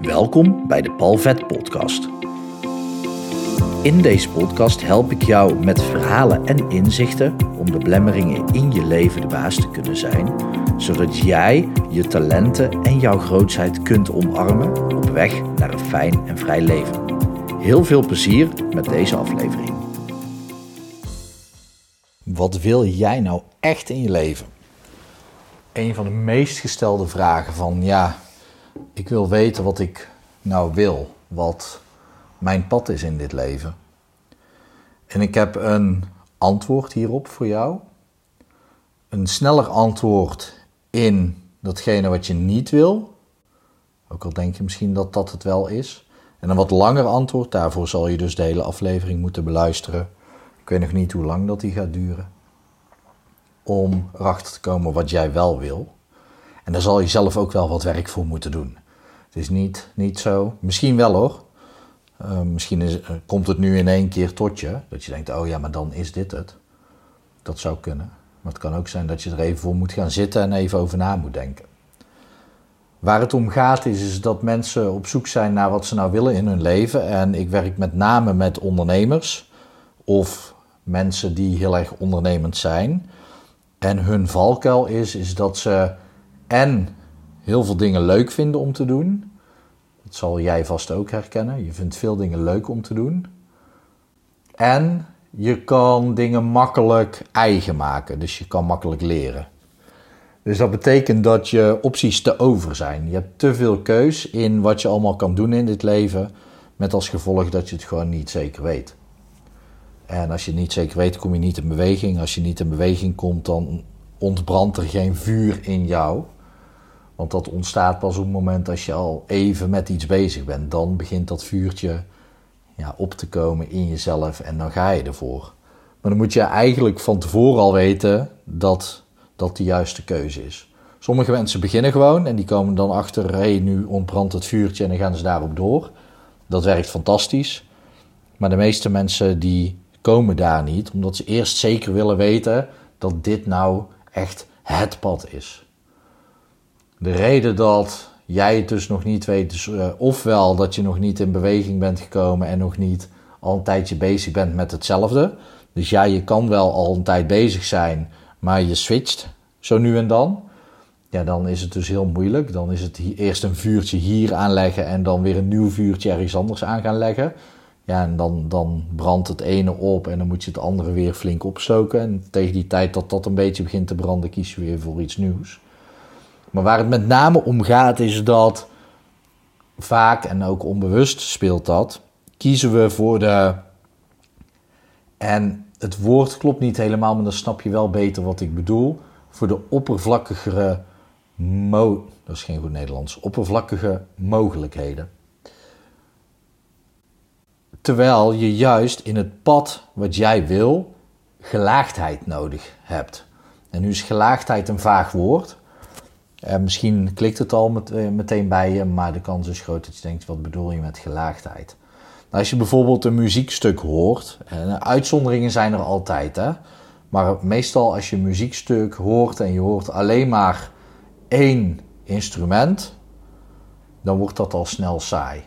Welkom bij de Palvet Podcast. In deze podcast help ik jou met verhalen en inzichten om de blemmeringen in je leven de baas te kunnen zijn, zodat jij je talenten en jouw grootheid kunt omarmen op weg naar een fijn en vrij leven. Heel veel plezier met deze aflevering. Wat wil jij nou echt in je leven? Een van de meest gestelde vragen van ja, ik wil weten wat ik nou wil, wat mijn pad is in dit leven. En ik heb een antwoord hierop voor jou. Een sneller antwoord in datgene wat je niet wil. Ook al denk je misschien dat dat het wel is. En een wat langer antwoord, daarvoor zal je dus de hele aflevering moeten beluisteren. Ik weet nog niet hoe lang dat die gaat duren. Om erachter te komen wat jij wel wil. En daar zal je zelf ook wel wat werk voor moeten doen. Het is niet, niet zo. Misschien wel hoor. Uh, misschien is, uh, komt het nu in één keer tot je. Dat je denkt, oh ja, maar dan is dit het. Dat zou kunnen. Maar het kan ook zijn dat je er even voor moet gaan zitten en even over na moet denken. Waar het om gaat is, is dat mensen op zoek zijn naar wat ze nou willen in hun leven. En ik werk met name met ondernemers of mensen die heel erg ondernemend zijn. En hun valkuil is, is dat ze en heel veel dingen leuk vinden om te doen. Dat zal jij vast ook herkennen. Je vindt veel dingen leuk om te doen. En je kan dingen makkelijk eigen maken. Dus je kan makkelijk leren. Dus dat betekent dat je opties te over zijn. Je hebt te veel keus in wat je allemaal kan doen in dit leven. Met als gevolg dat je het gewoon niet zeker weet. En als je het niet zeker weet, kom je niet in beweging. Als je niet in beweging komt, dan ontbrandt er geen vuur in jou. Want dat ontstaat pas op het moment als je al even met iets bezig bent. Dan begint dat vuurtje ja, op te komen in jezelf en dan ga je ervoor. Maar dan moet je eigenlijk van tevoren al weten dat dat de juiste keuze is. Sommige mensen beginnen gewoon en die komen dan achter, hé, hey, nu ontbrandt het vuurtje en dan gaan ze daarop door. Dat werkt fantastisch. Maar de meeste mensen die komen daar niet, omdat ze eerst zeker willen weten dat dit nou echt het pad is. De reden dat jij het dus nog niet weet, uh, ofwel dat je nog niet in beweging bent gekomen en nog niet al een tijdje bezig bent met hetzelfde. Dus ja, je kan wel al een tijd bezig zijn, maar je switcht zo nu en dan. Ja, dan is het dus heel moeilijk. Dan is het eerst een vuurtje hier aanleggen en dan weer een nieuw vuurtje ergens anders aan gaan leggen. Ja, en dan, dan brandt het ene op en dan moet je het andere weer flink opstoken. En tegen die tijd dat dat een beetje begint te branden, kies je weer voor iets nieuws. Maar waar het met name om gaat is dat vaak, en ook onbewust speelt dat, kiezen we voor de. En het woord klopt niet helemaal, maar dan snap je wel beter wat ik bedoel. Voor de oppervlakkigere. Mo dat is geen goed Nederlands. Oppervlakkige mogelijkheden. Terwijl je juist in het pad wat jij wil, gelaagdheid nodig hebt. En nu is gelaagdheid een vaag woord. Uh, misschien klikt het al met, uh, meteen bij je, maar de kans is groot dat je denkt: wat bedoel je met gelaagdheid? Nou, als je bijvoorbeeld een muziekstuk hoort, en uitzonderingen zijn er altijd, hè? maar meestal als je een muziekstuk hoort en je hoort alleen maar één instrument, dan wordt dat al snel saai.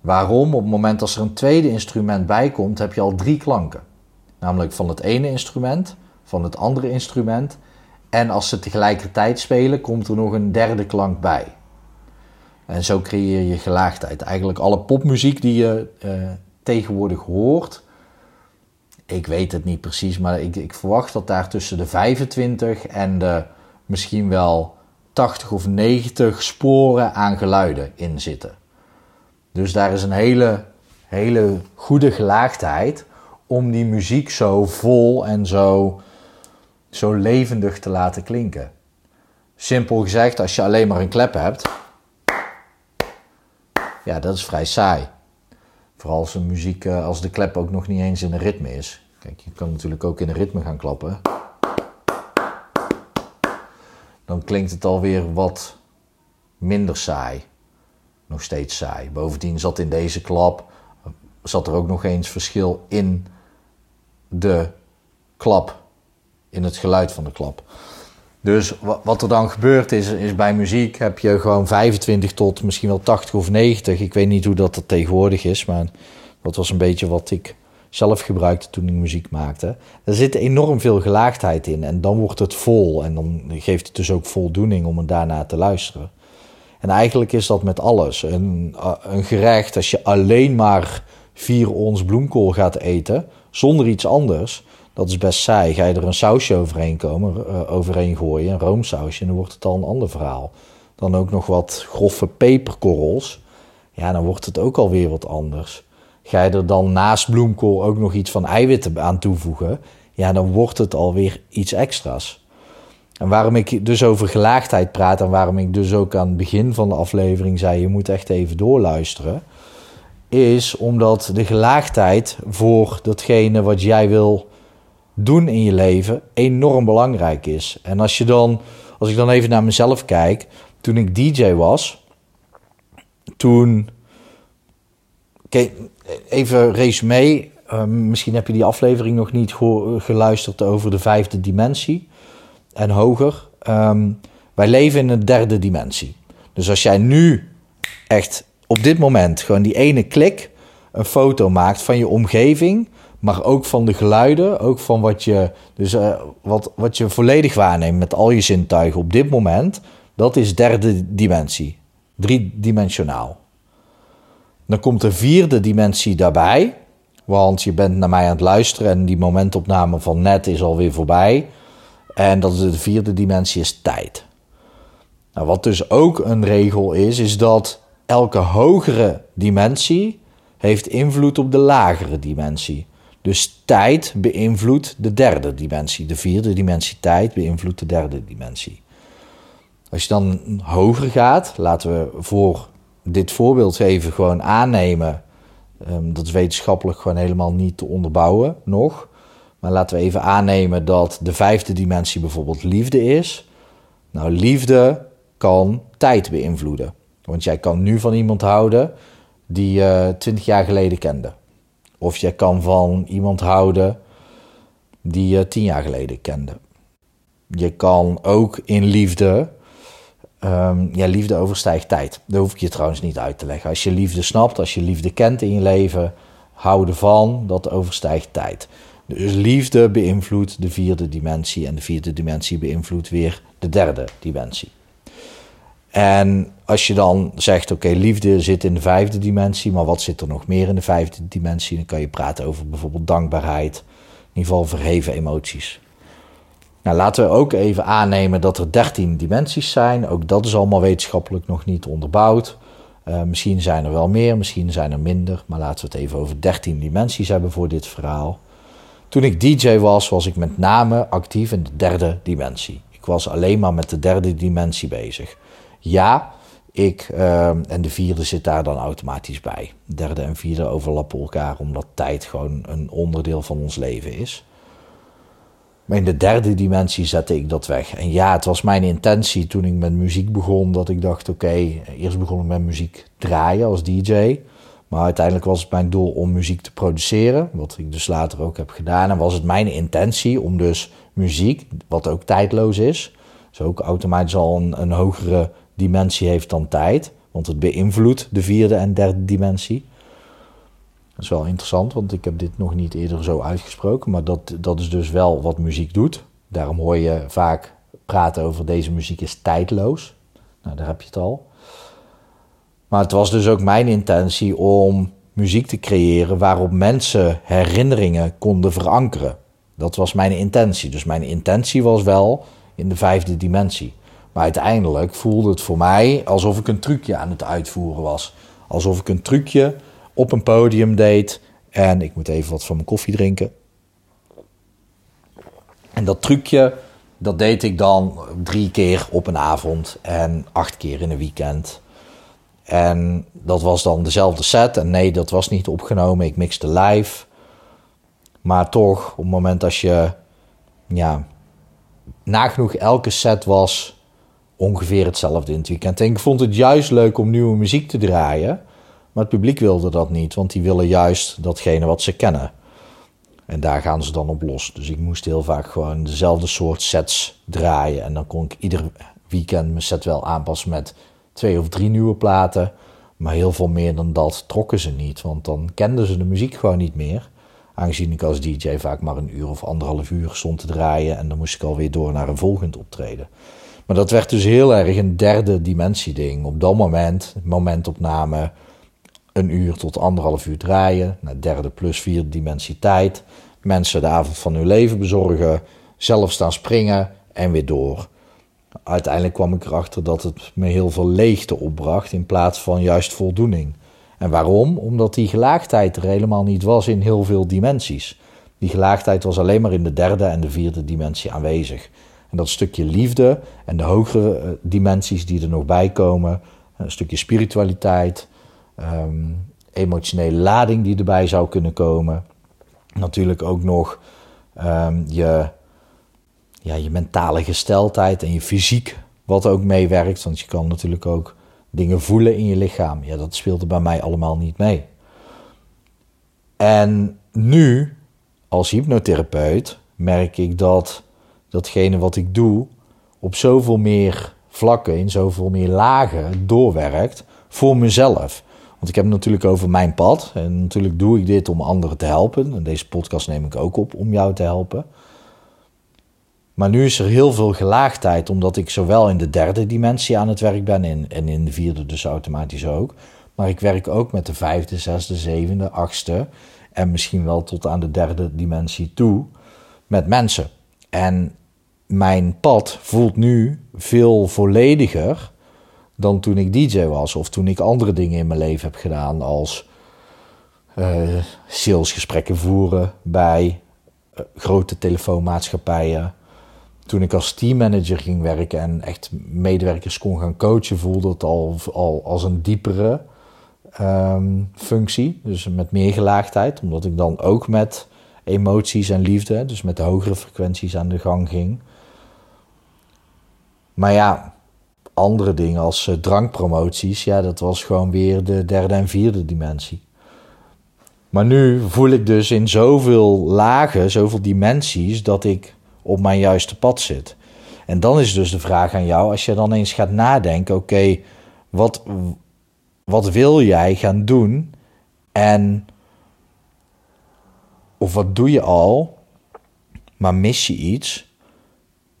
Waarom? Op het moment dat er een tweede instrument bij komt, heb je al drie klanken. Namelijk van het ene instrument, van het andere instrument en als ze tegelijkertijd spelen, komt er nog een derde klank bij. En zo creëer je gelaagdheid. Eigenlijk alle popmuziek die je uh, tegenwoordig hoort. Ik weet het niet precies, maar ik, ik, verwacht dat daar tussen de 25 en de misschien wel 80 of 90 sporen aan geluiden in zitten. Dus daar is een hele, hele goede gelaagdheid om die muziek zo vol en zo zo levendig te laten klinken. Simpel gezegd, als je alleen maar een klep hebt, ja, dat is vrij saai. Vooral als, een muziek, eh, als de klep ook nog niet eens in een ritme is. Kijk, je kan natuurlijk ook in een ritme gaan klappen. Dan klinkt het alweer wat minder saai. Nog steeds saai. Bovendien zat in deze klap, zat er ook nog eens verschil in de klap in het geluid van de klap. Dus wat er dan gebeurt is, is bij muziek heb je gewoon 25 tot misschien wel 80 of 90. Ik weet niet hoe dat er tegenwoordig is, maar dat was een beetje wat ik zelf gebruikte toen ik muziek maakte. Er zit enorm veel gelaagdheid in en dan wordt het vol en dan geeft het dus ook voldoening om het daarna te luisteren. En eigenlijk is dat met alles. Een, een gerecht, als je alleen maar vier ons bloemkool gaat eten, zonder iets anders, dat is best saai. Ga je er een sausje overheen, komen, uh, overheen gooien, een roomsausje, dan wordt het al een ander verhaal. Dan ook nog wat grove peperkorrels, ja, dan wordt het ook alweer wat anders. Ga je er dan naast bloemkool ook nog iets van eiwitten aan toevoegen, ja, dan wordt het alweer iets extra's. En waarom ik dus over gelaagdheid praat en waarom ik dus ook aan het begin van de aflevering zei: je moet echt even doorluisteren, is omdat de gelaagdheid voor datgene wat jij wil doen in je leven enorm belangrijk is. En als je dan, als ik dan even naar mezelf kijk, toen ik DJ was, toen. Even resume. Uh, misschien heb je die aflevering nog niet geluisterd over de vijfde dimensie en hoger. Ehm, wij leven in een derde dimensie. Dus als jij nu echt op dit moment gewoon die ene klik een foto maakt van je omgeving, maar ook van de geluiden, ook van wat je, dus, uh, wat, wat je volledig waarneemt met al je zintuigen op dit moment, dat is derde dimensie, driedimensionaal. Dan komt de vierde dimensie daarbij, want je bent naar mij aan het luisteren en die momentopname van net is alweer voorbij. En dat is de vierde dimensie is tijd. Nou, wat dus ook een regel is, is dat elke hogere dimensie heeft invloed op de lagere dimensie. Dus tijd beïnvloedt de derde dimensie. De vierde dimensie tijd beïnvloedt de derde dimensie. Als je dan hoger gaat, laten we voor dit voorbeeld even gewoon aannemen. Um, dat is wetenschappelijk gewoon helemaal niet te onderbouwen nog. Maar laten we even aannemen dat de vijfde dimensie bijvoorbeeld liefde is. Nou, liefde kan tijd beïnvloeden. Want jij kan nu van iemand houden die je twintig jaar geleden kende. Of jij kan van iemand houden die je tien jaar geleden kende. Je kan ook in liefde. Um, ja, liefde overstijgt tijd. Dat hoef ik je trouwens niet uit te leggen. Als je liefde snapt, als je liefde kent in je leven, houden van, dat overstijgt tijd. Dus liefde beïnvloedt de vierde dimensie en de vierde dimensie beïnvloedt weer de derde dimensie. En als je dan zegt, oké, liefde zit in de vijfde dimensie, maar wat zit er nog meer in de vijfde dimensie? Dan kan je praten over bijvoorbeeld dankbaarheid, in ieder geval verheven emoties. Nou, laten we ook even aannemen dat er dertien dimensies zijn. Ook dat is allemaal wetenschappelijk nog niet onderbouwd. Uh, misschien zijn er wel meer, misschien zijn er minder, maar laten we het even over dertien dimensies hebben voor dit verhaal. Toen ik DJ was, was ik met name actief in de derde dimensie. Ik was alleen maar met de derde dimensie bezig. Ja, ik uh, en de vierde zit daar dan automatisch bij. Derde en vierde overlappen elkaar omdat tijd gewoon een onderdeel van ons leven is. Maar in de derde dimensie zette ik dat weg. En ja, het was mijn intentie toen ik met muziek begon dat ik dacht: oké, eerst begon ik met muziek draaien als DJ. Maar uiteindelijk was het mijn doel om muziek te produceren, wat ik dus later ook heb gedaan. En was het mijn intentie om dus muziek, wat ook tijdloos is, dus ook automatisch al een hogere dimensie heeft dan tijd, want het beïnvloedt de vierde en derde dimensie. Dat is wel interessant, want ik heb dit nog niet eerder zo uitgesproken, maar dat, dat is dus wel wat muziek doet. Daarom hoor je vaak praten over deze muziek is tijdloos. Nou, daar heb je het al. Maar het was dus ook mijn intentie om muziek te creëren waarop mensen herinneringen konden verankeren. Dat was mijn intentie. Dus mijn intentie was wel in de vijfde dimensie. Maar uiteindelijk voelde het voor mij alsof ik een trucje aan het uitvoeren was. Alsof ik een trucje op een podium deed. En ik moet even wat van mijn koffie drinken. En dat trucje, dat deed ik dan drie keer op een avond en acht keer in een weekend. En dat was dan dezelfde set. En nee, dat was niet opgenomen. Ik mixte live. Maar toch, op het moment als je ja, nagenoeg elke set was ongeveer hetzelfde in het weekend. En ik vond het juist leuk om nieuwe muziek te draaien. Maar het publiek wilde dat niet, want die willen juist datgene wat ze kennen. En daar gaan ze dan op los. Dus ik moest heel vaak gewoon dezelfde soort sets draaien. En dan kon ik ieder weekend mijn set wel aanpassen met twee of drie nieuwe platen. Maar heel veel meer dan dat trokken ze niet. Want dan kenden ze de muziek gewoon niet meer. Aangezien ik als DJ vaak maar een uur of anderhalf uur stond te draaien. En dan moest ik alweer door naar een volgend optreden. Maar dat werd dus heel erg een derde dimensie ding. Op dat moment, momentopname, een uur tot anderhalf uur draaien. Naar derde plus vierde dimensie tijd. Mensen de avond van hun leven bezorgen. Zelf staan springen en weer door. Uiteindelijk kwam ik erachter dat het me heel veel leegte opbracht in plaats van juist voldoening. En waarom? Omdat die gelaagdheid er helemaal niet was in heel veel dimensies. Die gelaagdheid was alleen maar in de derde en de vierde dimensie aanwezig. En dat stukje liefde en de hogere eh, dimensies die er nog bij komen, een stukje spiritualiteit, um, emotionele lading die erbij zou kunnen komen. Natuurlijk ook nog um, je, ja, je mentale gesteldheid en je fysiek, wat ook meewerkt. Want je kan natuurlijk ook dingen voelen in je lichaam. Ja, dat speelt er bij mij allemaal niet mee. En nu, als hypnotherapeut, merk ik dat datgene wat ik doe op zoveel meer vlakken, in zoveel meer lagen doorwerkt voor mezelf. Want ik heb het natuurlijk over mijn pad. En natuurlijk doe ik dit om anderen te helpen. En deze podcast neem ik ook op om jou te helpen. Maar nu is er heel veel gelaagdheid, omdat ik zowel in de derde dimensie aan het werk ben en in de vierde dus automatisch ook. Maar ik werk ook met de vijfde, zesde, zevende, achtste en misschien wel tot aan de derde dimensie toe met mensen. En mijn pad voelt nu veel vollediger dan toen ik DJ was of toen ik andere dingen in mijn leven heb gedaan als uh, salesgesprekken voeren bij uh, grote telefoonmaatschappijen. Toen ik als teammanager ging werken en echt medewerkers kon gaan coachen, voelde het al, al als een diepere um, functie. Dus met meer gelaagdheid, omdat ik dan ook met emoties en liefde, dus met de hogere frequenties aan de gang ging. Maar ja, andere dingen als uh, drankpromoties, ja, dat was gewoon weer de derde en vierde dimensie. Maar nu voel ik dus in zoveel lagen, zoveel dimensies, dat ik op mijn juiste pad zit. En dan is dus de vraag aan jou, als je dan eens gaat nadenken, oké, wat, wat wil jij gaan doen? En, of wat doe je al, maar mis je iets?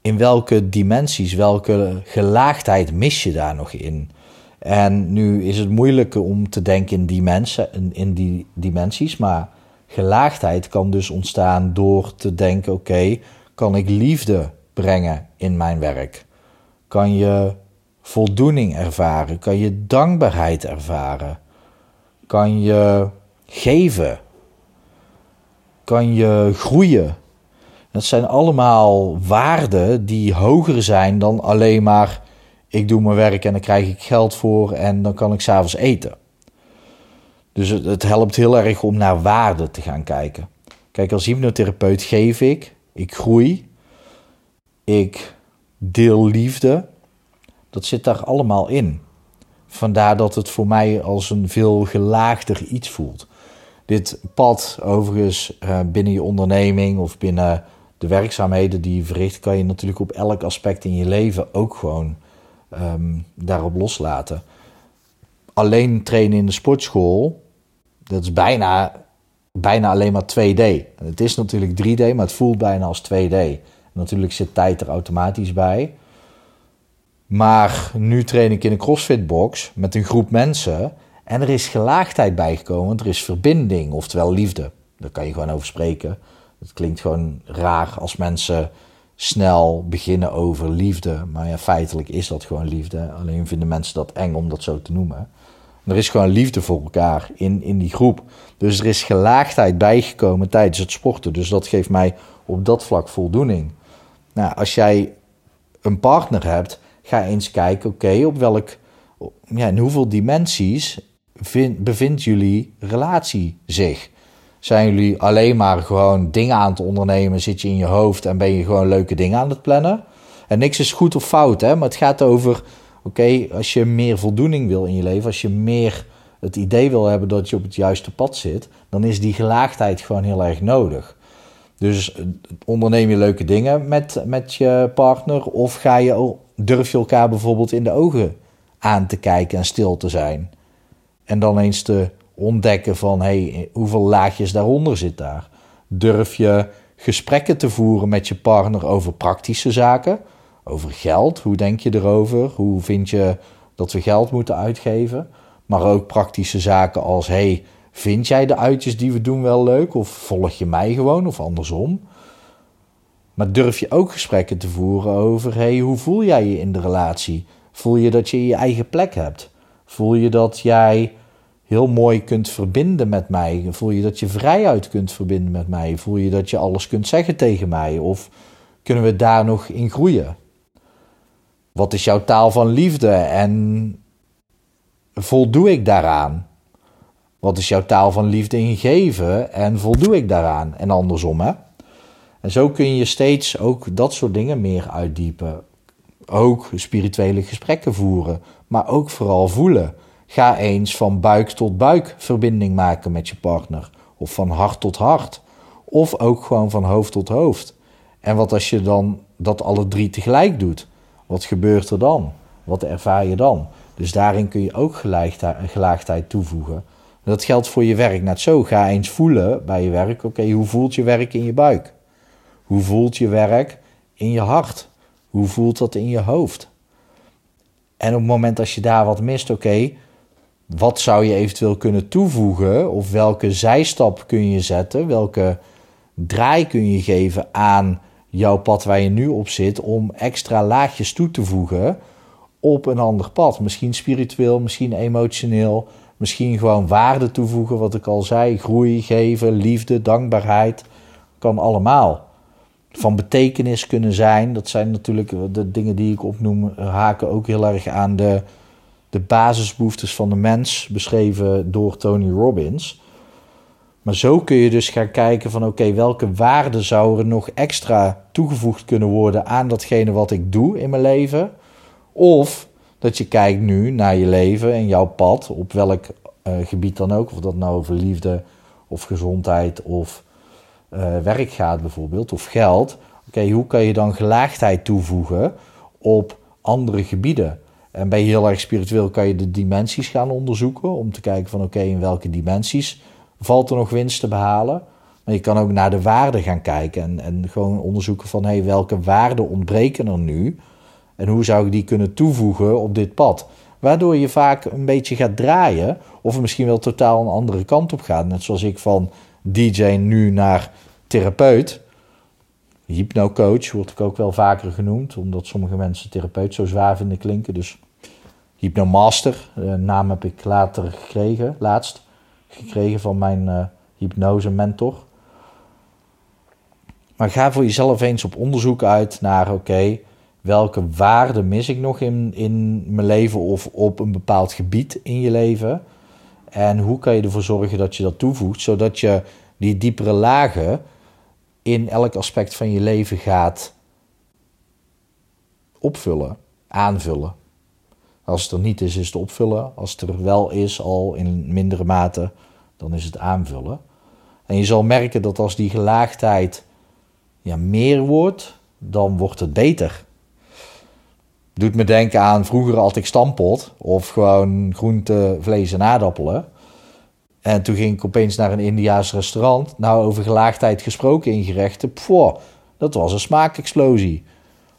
in welke dimensies, welke gelaagdheid mis je daar nog in? En nu is het moeilijk om te denken in die, mensen, in die dimensies, maar gelaagdheid kan dus ontstaan door te denken: oké, kan ik liefde brengen in mijn werk? Kan je voldoening ervaren? Kan je dankbaarheid ervaren? Kan je geven? Kan je groeien? Dat zijn allemaal waarden die hoger zijn dan alleen maar ik doe mijn werk en dan krijg ik geld voor en dan kan ik s'avonds eten. Dus het, het, helpt heel erg om naar waarde te gaan kijken. Kijk, als hypnotherapeut geef ik, ik groei, ik deel liefde. Dat zit daar allemaal in. Vandaar dat het voor mij als een veel gelaagder iets voelt. Dit pad, overigens, eh, binnen je onderneming of binnen de werkzaamheden die je verricht, kan je natuurlijk op elk aspect in je leven ook gewoon um, daarop loslaten. Alleen trainen in de sportschool, dat is bijna, bijna alleen maar 2D. Het is natuurlijk 3D, maar het voelt bijna als 2D. Natuurlijk zit tijd er automatisch bij. Maar nu train ik in een CrossFit-box met een groep mensen. En er is gelaagdheid bijgekomen, want er is verbinding, oftewel liefde. Daar kan je gewoon over spreken. Het klinkt gewoon raar als mensen snel beginnen over liefde. Maar ja, feitelijk is dat gewoon liefde. Alleen vinden mensen dat eng om dat zo te noemen. Er is gewoon liefde voor elkaar in, in die groep. Dus er is gelaagdheid bijgekomen tijdens het sporten. Dus dat geeft mij op dat vlak voldoening. Nou, als jij een partner hebt, ga eens kijken, oké, op welk, ja, in hoeveel dimensies vind, bevindt jullie relatie zich? Zijn jullie alleen maar gewoon dingen aan het ondernemen? Zit je in je hoofd en ben je gewoon leuke dingen aan het plannen? En niks is goed of fout, hè? maar het gaat over: oké, als je meer voldoening wil in je leven, als je meer het idee wil hebben dat je op het juiste pad zit, dan is die gelaagdheid gewoon heel erg nodig. Dus eh, onderneem je leuke dingen met, met je partner of ga je, durf je elkaar bijvoorbeeld in de ogen aan te kijken en stil te zijn. En dan eens te ontdekken van hey, hoeveel laagjes daaronder zit daar. Durf je gesprekken te voeren met je partner over praktische zaken, over geld. Hoe denk je erover? Hoe vind je dat we geld moeten uitgeven? Maar ook praktische zaken als hey, vind jij de uitjes die we doen wel leuk of volg je mij gewoon of andersom? Maar durf je ook gesprekken te voeren over hey, hoe voel jij je in de relatie? Voel je dat je je eigen plek hebt? Voel je dat jij heel mooi kunt verbinden met mij? Voel je dat je vrijuit kunt verbinden met mij? Voel je dat je alles kunt zeggen tegen mij? Of kunnen we daar nog in groeien? Wat is jouw taal van liefde en voldoe ik daaraan? Wat is jouw taal van liefde in geven en voldoe ik daaraan? En andersom, hè? En zo kun je steeds ook dat soort dingen meer uitdiepen. Ook spirituele gesprekken voeren, maar ook vooral voelen. Ga eens van buik tot buik verbinding maken met je partner. Of van hart tot hart. Of ook gewoon van hoofd tot hoofd. En wat als je dan dat alle drie tegelijk doet? Wat gebeurt er dan? Wat ervaar je dan? Dus daarin kun je ook gelaagdheid toevoegen. Dat geldt voor je werk net zo. Ga eens voelen bij je werk. Oké, hoe voelt je werk in je buik? Hoe voelt je werk in je hart? Hoe voelt dat in je hoofd? En op het moment als je daar wat mist, oké, wat zou je eventueel kunnen toevoegen? Of welke zijstap kun je zetten? Welke draai kun je geven aan jouw pad waar je nu op zit om extra laagjes toe te voegen op een ander pad? Misschien spiritueel, misschien emotioneel, misschien gewoon waarde toevoegen, wat ik al zei: groei, geven, liefde, dankbaarheid. Kan allemaal. Van betekenis kunnen zijn. Dat zijn natuurlijk de dingen die ik opnoem, haken ook heel erg aan de de basisbehoeftes van de mens, beschreven door Tony Robbins. Maar zo kun je dus gaan kijken van oké, welke waarde zou er nog extra toegevoegd kunnen worden aan datgene wat ik doe in mijn leven? Of dat je kijkt nu naar je leven en jouw pad, op welk uh, gebied dan ook, of dat nou over liefde of gezondheid of werk gaat bijvoorbeeld, of geld. Oké, hoe kan je dan gelaagdheid toevoegen op andere gebieden? En ben je heel erg spiritueel, kan je de dimensies gaan onderzoeken. Om te kijken van oké, in welke dimensies valt er nog winst te behalen. Maar je kan ook naar de waarden gaan kijken. En, en gewoon onderzoeken van hey, welke waarden ontbreken er nu. En hoe zou ik die kunnen toevoegen op dit pad. Waardoor je vaak een beetje gaat draaien. Of misschien wel totaal een andere kant op gaat. Net zoals ik van DJ nu naar therapeut hypnocoach wordt ik ook wel vaker genoemd, omdat sommige mensen therapeut zo zwaar vinden klinken. Dus hypnomaster, de naam heb ik later gekregen, laatst gekregen van mijn uh, hypnose mentor. Maar ga voor jezelf eens op onderzoek uit naar, oké, welke waarde mis ik nog in, in mijn leven of op een bepaald gebied in je leven? En hoe kan je ervoor zorgen dat je dat toevoegt, zodat je die diepere lagen in elk aspect van je leven gaat opvullen, aanvullen. Als het er niet is, is het opvullen. Als het er wel is, al in mindere mate, dan is het aanvullen. En je zal merken dat als die gelaagdheid ja, meer wordt, dan wordt het beter. Doet me denken aan vroeger ik stampot of gewoon groente, vlees en aardappelen. En toen ging ik opeens naar een Indiaas restaurant. Nou, over gelaagdheid gesproken in gerechten. Pfoh, dat was een smaakexplosie.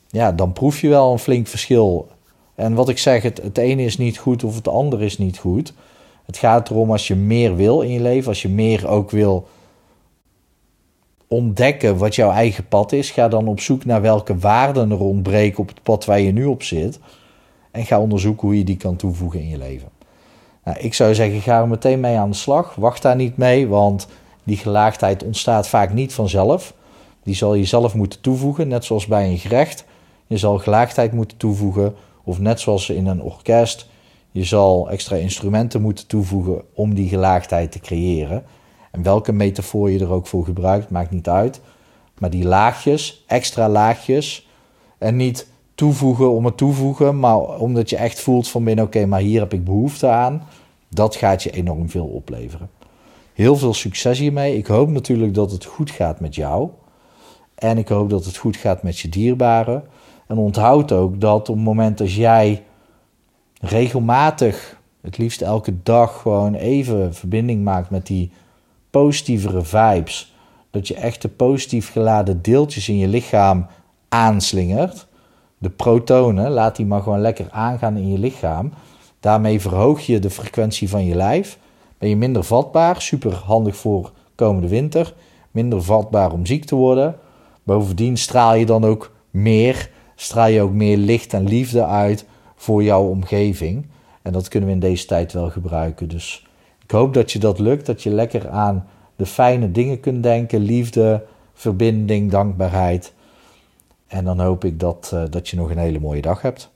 Ja, dan proef je wel een flink verschil. En wat ik zeg, het, het ene is niet goed of het andere is niet goed. Het gaat erom als je meer wil in je leven, als je meer ook wil ontdekken wat jouw eigen pad is. Ga dan op zoek naar welke waarden er ontbreken op het pad waar je nu op zit. En ga onderzoeken hoe je die kan toevoegen in je leven. Nou, ik zou zeggen, ga er meteen mee aan de slag. Wacht daar niet mee, want die gelaagdheid ontstaat vaak niet vanzelf. Die zal je zelf moeten toevoegen, net zoals bij een gerecht. Je zal gelaagdheid moeten toevoegen, of net zoals in een orkest. Je zal extra instrumenten moeten toevoegen om die gelaagdheid te creëren. En welke metafoor je er ook voor gebruikt, maakt niet uit. Maar die laagjes, extra laagjes, en niet toevoegen om het toevoegen, maar omdat je echt voelt van binnen, oké, maar hier heb ik behoefte aan, dat gaat je enorm veel opleveren. Heel veel succes hiermee. Ik hoop natuurlijk dat het goed gaat met jou. En ik hoop dat het goed gaat met je dierbaren. En onthoud ook dat op het moment dat jij regelmatig, het liefst elke dag, gewoon even verbinding maakt met die positievere vibes. Dat je echt de positief geladen deeltjes in je lichaam aanslingert. De protonen, laat die maar gewoon lekker aangaan in je lichaam. Daarmee verhoog je de frequentie van je lijf. Ben je minder vatbaar, super handig voor komende winter. Minder vatbaar om ziek te worden. Bovendien straal je dan ook meer, straal je ook meer licht en liefde uit voor jouw omgeving. En dat kunnen we in deze tijd wel gebruiken. Dus ik hoop dat je dat lukt, dat je lekker aan de fijne dingen kunt denken: liefde, verbinding, dankbaarheid. En dan hoop ik dat, uh, dat je nog een hele mooie dag hebt.